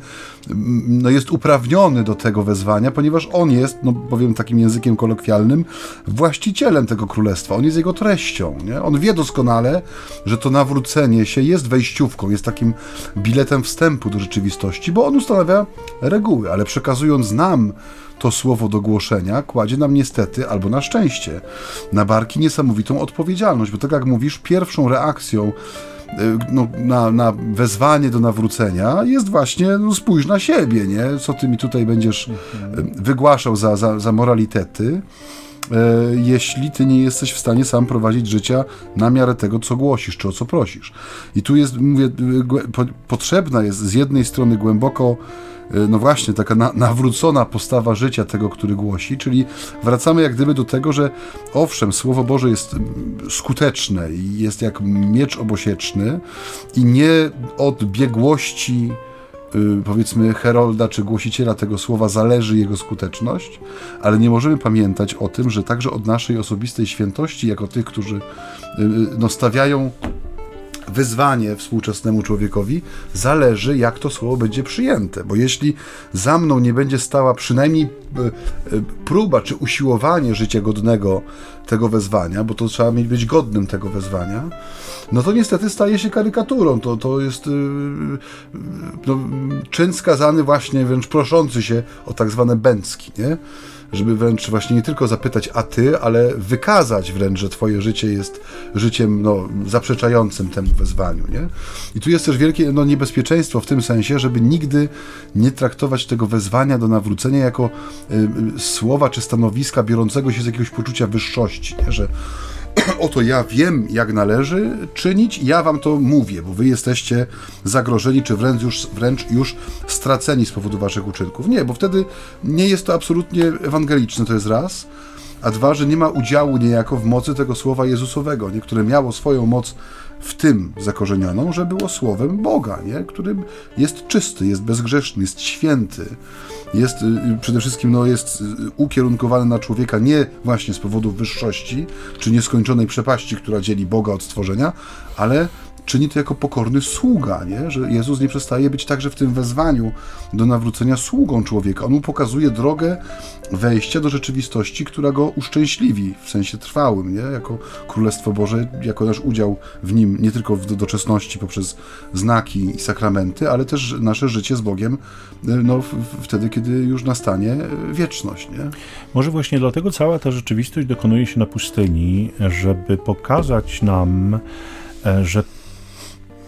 mm, no jest uprawniony do tego wezwania, ponieważ on jest, no powiem takim językiem kolokwialnym, właścicielem tego królestwa, on jest jego treścią. Nie? On wie doskonale, że to nawrócenie się jest wejściówką, jest takim biletem wstępu do rzeczywistości, bo on ustanawia reguły, ale przekazując nam to słowo do głoszenia kładzie nam niestety, albo na szczęście, na barki niesamowitą odpowiedzialność, bo tak jak mówisz, pierwszą reakcją no, na, na wezwanie do nawrócenia jest właśnie no, spójrz na siebie, nie? Co ty mi tutaj będziesz y, wygłaszał za, za, za moralitety, y, jeśli ty nie jesteś w stanie sam prowadzić życia na miarę tego, co głosisz, czy o co prosisz. I tu jest, mówię, po, potrzebna jest z jednej strony głęboko y, no właśnie, taka na, nawrócona postawa życia tego, który głosi, czyli wracamy jak gdyby do tego, że owszem, Słowo Boże jest skuteczne i jest jak miecz obosieczny i nie od biegłości powiedzmy Herolda czy głosiciela tego słowa zależy jego skuteczność, ale nie możemy pamiętać o tym, że także od naszej osobistej świętości, jako tych, którzy y, y, no, stawiają wyzwanie współczesnemu człowiekowi, zależy, jak to słowo będzie przyjęte. Bo jeśli za mną nie będzie stała przynajmniej e, e, próba czy usiłowanie życia godnego tego wezwania, bo to trzeba mieć być godnym tego wezwania, no to niestety staje się karykaturą. To, to jest yy, no, czyn skazany właśnie, wręcz proszący się o tak zwane bęcki, nie? Żeby wręcz właśnie nie tylko zapytać, a ty, ale wykazać wręcz, że twoje życie jest życiem no, zaprzeczającym temu wezwaniu. Nie? I tu jest też wielkie no, niebezpieczeństwo w tym sensie, żeby nigdy nie traktować tego wezwania do nawrócenia jako y, y, słowa czy stanowiska biorącego się z jakiegoś poczucia wyższości, nie? że oto ja wiem, jak należy czynić, ja wam to mówię, bo wy jesteście zagrożeni, czy wręcz już, wręcz już straceni z powodu waszych uczynków. Nie, bo wtedy nie jest to absolutnie ewangeliczne, to jest raz. A dwa, że nie ma udziału niejako w mocy tego słowa Jezusowego, nie? które miało swoją moc w tym zakorzenioną, że było słowem Boga, nie? którym jest czysty, jest bezgrzeszny, jest święty jest y, y, przede wszystkim no, jest y, ukierunkowany na człowieka nie właśnie z powodu wyższości czy nieskończonej przepaści, która dzieli Boga od stworzenia, ale czyni to jako pokorny sługa, nie? że Jezus nie przestaje być także w tym wezwaniu do nawrócenia sługą człowieka. On mu pokazuje drogę wejścia do rzeczywistości, która go uszczęśliwi w sensie trwałym, nie? jako Królestwo Boże, jako nasz udział w nim, nie tylko w doczesności poprzez znaki i sakramenty, ale też nasze życie z Bogiem no, wtedy, kiedy już nastanie wieczność. Nie? Może właśnie dlatego cała ta rzeczywistość dokonuje się na pustyni, żeby pokazać nam, e, że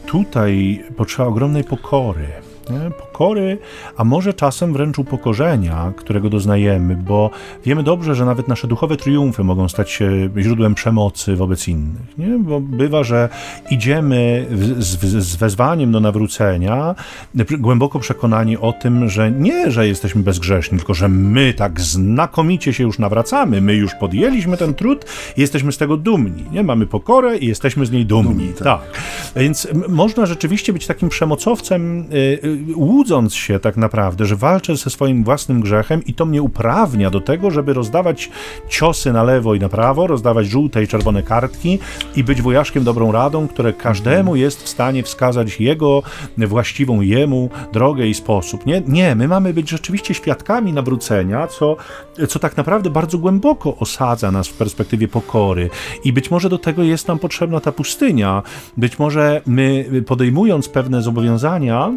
tutaj potrzeba ogromnej pokory. Nie? Pokory, a może czasem wręcz upokorzenia, którego doznajemy, bo wiemy dobrze, że nawet nasze duchowe triumfy mogą stać się źródłem przemocy wobec innych. Nie? Bo bywa, że idziemy z, z wezwaniem do nawrócenia, głęboko przekonani o tym, że nie, że jesteśmy bezgrzeszni, tylko że my tak znakomicie się już nawracamy, my już podjęliśmy ten trud i jesteśmy z tego dumni. Nie? Mamy pokorę i jesteśmy z niej dumni. dumni tak. tak. Więc można rzeczywiście być takim przemocowcem, yy, łudząc się tak naprawdę, że walczę ze swoim własnym grzechem i to mnie uprawnia do tego, żeby rozdawać ciosy na lewo i na prawo, rozdawać żółte i czerwone kartki i być wojaszkiem dobrą radą, które każdemu jest w stanie wskazać jego właściwą jemu drogę i sposób. Nie, nie my mamy być rzeczywiście świadkami nawrócenia, co, co tak naprawdę bardzo głęboko osadza nas w perspektywie pokory i być może do tego jest nam potrzebna ta pustynia. Być może my podejmując pewne zobowiązania,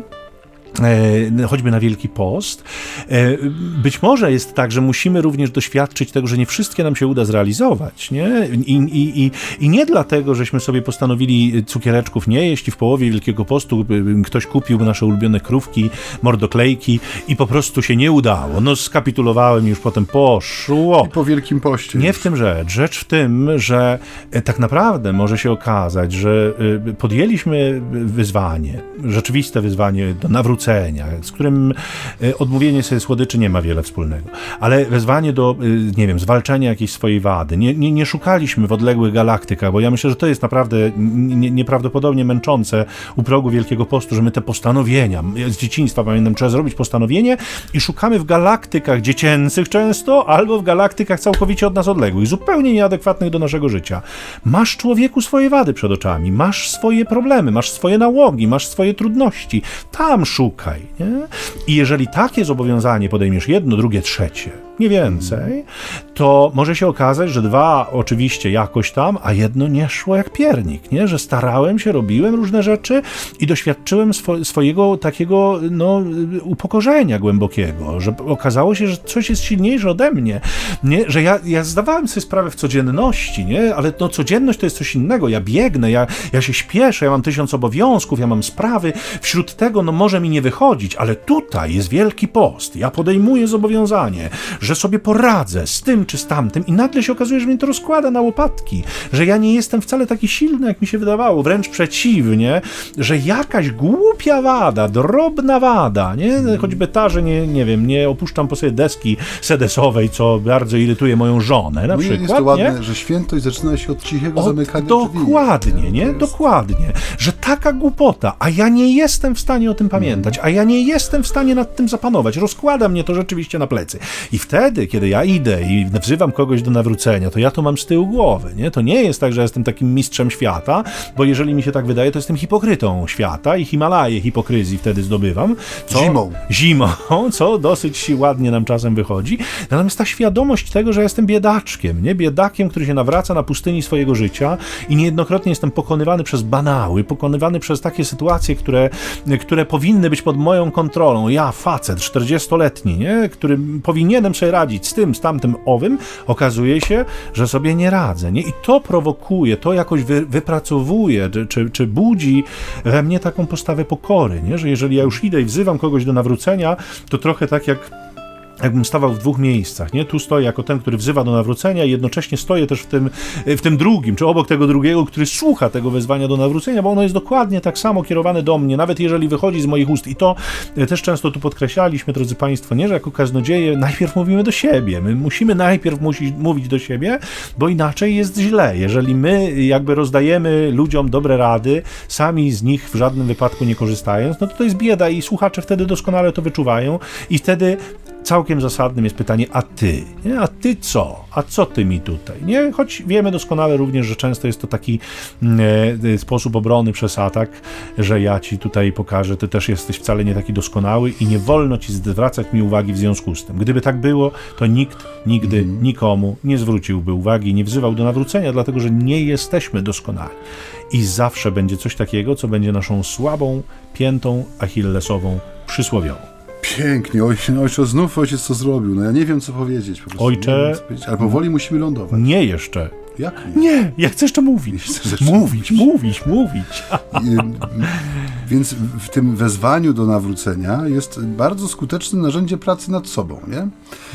choćby na Wielki Post. E, być może jest tak, że musimy również doświadczyć tego, że nie wszystkie nam się uda zrealizować. Nie? I, i, i, I nie dlatego, żeśmy sobie postanowili cukiereczków nie jeść i w połowie Wielkiego Postu ktoś kupił nasze ulubione krówki, mordoklejki i po prostu się nie udało. No skapitulowałem i już potem poszło. I po Wielkim Poście. Nie w tym rzecz. Rzecz w tym, że e, tak naprawdę może się okazać, że podjęliśmy wyzwanie, rzeczywiste wyzwanie do nawrócenia z którym e, odmówienie sobie słodyczy nie ma wiele wspólnego. Ale wezwanie do, e, nie wiem, zwalczania jakiejś swojej wady. Nie, nie, nie szukaliśmy w odległych galaktykach, bo ja myślę, że to jest naprawdę nie, nieprawdopodobnie męczące u progu Wielkiego Postu, że my te postanowienia, z dzieciństwa pamiętam, trzeba zrobić postanowienie i szukamy w galaktykach dziecięcych często, albo w galaktykach całkowicie od nas odległych, zupełnie nieadekwatnych do naszego życia. Masz człowieku swoje wady przed oczami, masz swoje problemy, masz swoje nałogi, masz swoje trudności. Tam szukaj szukaj. Nie? I jeżeli takie zobowiązanie podejmiesz jedno, drugie, trzecie, nie więcej, to może się okazać, że dwa oczywiście jakoś tam, a jedno nie szło jak piernik, nie? że starałem się, robiłem różne rzeczy i doświadczyłem swo swojego takiego no, upokorzenia głębokiego, że okazało się, że coś jest silniejsze ode mnie, nie? że ja, ja zdawałem sobie sprawę w codzienności, nie? ale no, codzienność to jest coś innego, ja biegnę, ja, ja się śpieszę, ja mam tysiąc obowiązków, ja mam sprawy, wśród tego no, może mi nie wychodzić, ale tutaj jest wielki post, ja podejmuję zobowiązanie, że sobie poradzę z tym czy z tamtym i nagle się okazuje, że mnie to rozkłada na łopatki, że ja nie jestem wcale taki silny, jak mi się wydawało, wręcz przeciwnie, że jakaś głupia wada, drobna wada, nie? choćby ta, że nie, nie wiem, nie opuszczam po sobie deski sedesowej, co bardzo irytuje moją żonę, na no przykład. Jest to ładne, nie? że świętość zaczyna się od cichego od, zamykania Dokładnie, drzwi. nie? Jest... Dokładnie. Że taka głupota, a ja nie jestem w stanie o tym pamiętać, a ja nie jestem w stanie nad tym zapanować. Rozkłada mnie to rzeczywiście na plecy. I wtedy wtedy, kiedy ja idę i wzywam kogoś do nawrócenia, to ja to mam z tyłu głowy, nie? To nie jest tak, że jestem takim mistrzem świata, bo jeżeli mi się tak wydaje, to jestem hipokrytą świata i Himalaje hipokryzji wtedy zdobywam. Co, zimą. Zimą, co dosyć ładnie nam czasem wychodzi. Natomiast ta świadomość tego, że jestem biedaczkiem, nie? Biedakiem, który się nawraca na pustyni swojego życia i niejednokrotnie jestem pokonywany przez banały, pokonywany przez takie sytuacje, które, które powinny być pod moją kontrolą. Ja, facet, 40-letni, nie? który powinienem sobie radzić z tym, z tamtym, owym, okazuje się, że sobie nie radzę. Nie? I to prowokuje, to jakoś wy, wypracowuje, czy, czy budzi we mnie taką postawę pokory, nie? że jeżeli ja już idę i wzywam kogoś do nawrócenia, to trochę tak jak jakbym stawał w dwóch miejscach, nie? Tu stoję jako ten, który wzywa do nawrócenia i jednocześnie stoję też w tym, w tym drugim, czy obok tego drugiego, który słucha tego wezwania do nawrócenia, bo ono jest dokładnie tak samo kierowane do mnie, nawet jeżeli wychodzi z moich ust. I to e, też często tu podkreślaliśmy, drodzy Państwo, nie, że jako kaznodzieje najpierw mówimy do siebie. My musimy najpierw musi, mówić do siebie, bo inaczej jest źle. Jeżeli my jakby rozdajemy ludziom dobre rady, sami z nich w żadnym wypadku nie korzystając, no to to jest bieda i słuchacze wtedy doskonale to wyczuwają i wtedy całkiem zasadnym jest pytanie, a ty? Nie? A ty co? A co ty mi tutaj? Nie? Choć wiemy doskonale również, że często jest to taki mm, e, sposób obrony przez atak, że ja ci tutaj pokażę, ty też jesteś wcale nie taki doskonały i nie wolno ci zwracać mi uwagi w związku z tym. Gdyby tak było, to nikt nigdy mm. nikomu nie zwróciłby uwagi, nie wzywał do nawrócenia, dlatego że nie jesteśmy doskonali. I zawsze będzie coś takiego, co będzie naszą słabą piętą achillesową przysłowiową. Pięknie, ojcze, ojcze, znów ojciec co zrobił. No ja nie wiem, co powiedzieć. Po ojcze... Ale powoli musimy lądować. Nie jeszcze. Jak nie? Nie, ja chcę jeszcze mówić. Chcesz mówić, mówić, mówić. Więc w tym wezwaniu do nawrócenia jest bardzo skuteczne narzędzie pracy nad sobą, nie?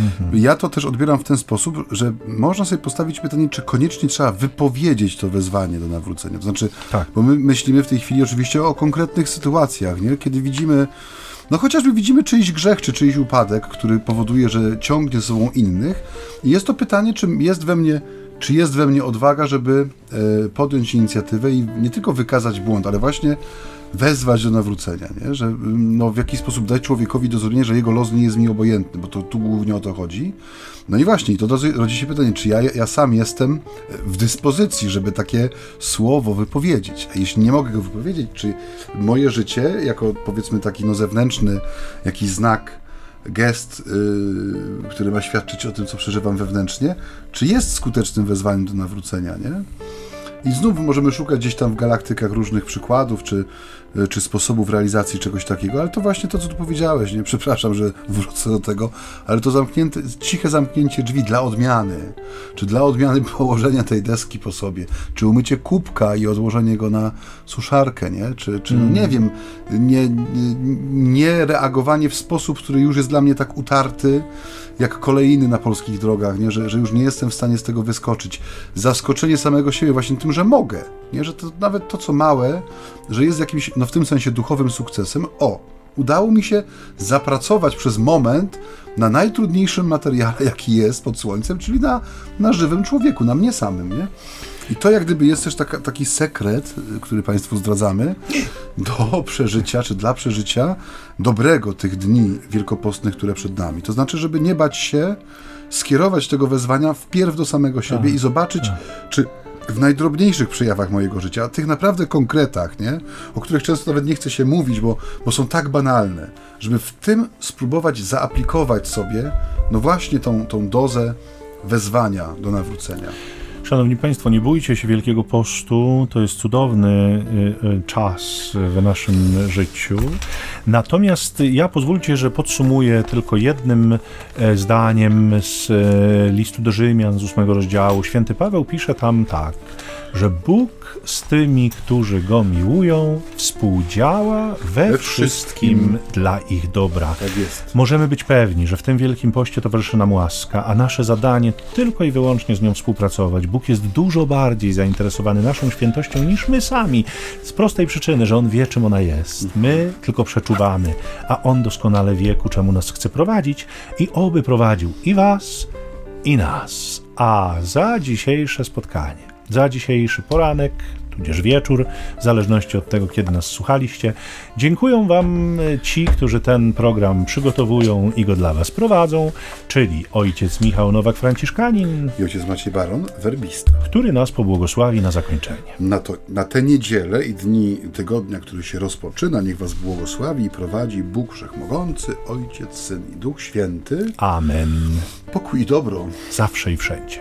Mhm. Ja to też odbieram w ten sposób, że można sobie postawić pytanie, czy koniecznie trzeba wypowiedzieć to wezwanie do nawrócenia. To znaczy, tak. bo my myślimy w tej chwili oczywiście o konkretnych sytuacjach, nie? Kiedy widzimy no chociażby widzimy czyjś grzech, czy czyjś upadek, który powoduje, że ciągnie ze sobą innych. I jest to pytanie, czy jest we mnie, czy jest we mnie odwaga, żeby e, podjąć inicjatywę i nie tylko wykazać błąd, ale właśnie wezwać do nawrócenia, nie? że no, w jakiś sposób dać człowiekowi do zrozumienia, że jego los nie jest mi obojętny, bo to tu głównie o to chodzi. No i właśnie, to rodzi się pytanie, czy ja, ja sam jestem w dyspozycji, żeby takie słowo wypowiedzieć. A jeśli nie mogę go wypowiedzieć, czy moje życie, jako powiedzmy taki no, zewnętrzny jakiś znak, gest, yy, który ma świadczyć o tym, co przeżywam wewnętrznie, czy jest skutecznym wezwaniem do nawrócenia, nie? I znów możemy szukać gdzieś tam w galaktykach różnych przykładów, czy E, czy sposobów realizacji czegoś takiego, ale to właśnie to, co tu powiedziałeś, nie? Przepraszam, że wrócę do tego, ale to zamknięte, ciche zamknięcie drzwi dla odmiany, czy dla odmiany położenia tej deski po sobie, czy umycie kubka i odłożenie go na suszarkę, nie? Czy, czy no, nie wiem, nie, nie reagowanie w sposób, który już jest dla mnie tak utarty, jak kolejny na polskich drogach, nie? Że, że już nie jestem w stanie z tego wyskoczyć. Zaskoczenie samego siebie właśnie tym, że mogę, nie? że to nawet to, co małe, że jest jakimś, no w tym sensie duchowym sukcesem. O, udało mi się zapracować przez moment na najtrudniejszym materiale, jaki jest pod słońcem, czyli na, na żywym człowieku, na mnie samym, nie? I to jak gdyby jest też taka, taki sekret, który Państwu zdradzamy, do przeżycia, czy dla przeżycia dobrego tych dni wielkopostnych, które przed nami. To znaczy, żeby nie bać się skierować tego wezwania wpierw do samego siebie tak, i zobaczyć, tak. czy w najdrobniejszych przejawach mojego życia, tych naprawdę konkretach, nie? o których często nawet nie chce się mówić, bo, bo są tak banalne, żeby w tym spróbować zaaplikować sobie, no właśnie tą, tą dozę wezwania do nawrócenia. Szanowni Państwo, nie bójcie się Wielkiego Postu, to jest cudowny y, y, czas w naszym życiu. Natomiast ja pozwólcie, że podsumuję tylko jednym e, zdaniem z e, listu do Rzymian z ósmego rozdziału. Święty Paweł pisze tam tak, że Bóg z tymi, którzy Go miłują, współdziała we, we wszystkim, wszystkim, dla ich dobra. Tak jest. Możemy być pewni, że w tym Wielkim Poście towarzyszy nam łaska, a nasze zadanie tylko i wyłącznie z nią współpracować. Bóg jest dużo bardziej zainteresowany naszą świętością niż my sami, z prostej przyczyny, że On wie, czym ona jest. My tylko przeczuwamy, a On doskonale wie, ku czemu nas chce prowadzić i oby prowadził i Was, i nas. A za dzisiejsze spotkanie za dzisiejszy poranek tudzież wieczór, w zależności od tego, kiedy nas słuchaliście. Dziękuję Wam ci, którzy ten program przygotowują i go dla Was prowadzą, czyli ojciec Michał Nowak-Franciszkanin i ojciec Maciej Baron, werbista, który nas pobłogosławi na zakończenie. Na, to, na te niedziele i dni tygodnia, który się rozpoczyna, niech Was błogosławi i prowadzi Bóg Wszechmogący, Ojciec, Syn i Duch Święty. Amen. Pokój i dobro. Zawsze i wszędzie.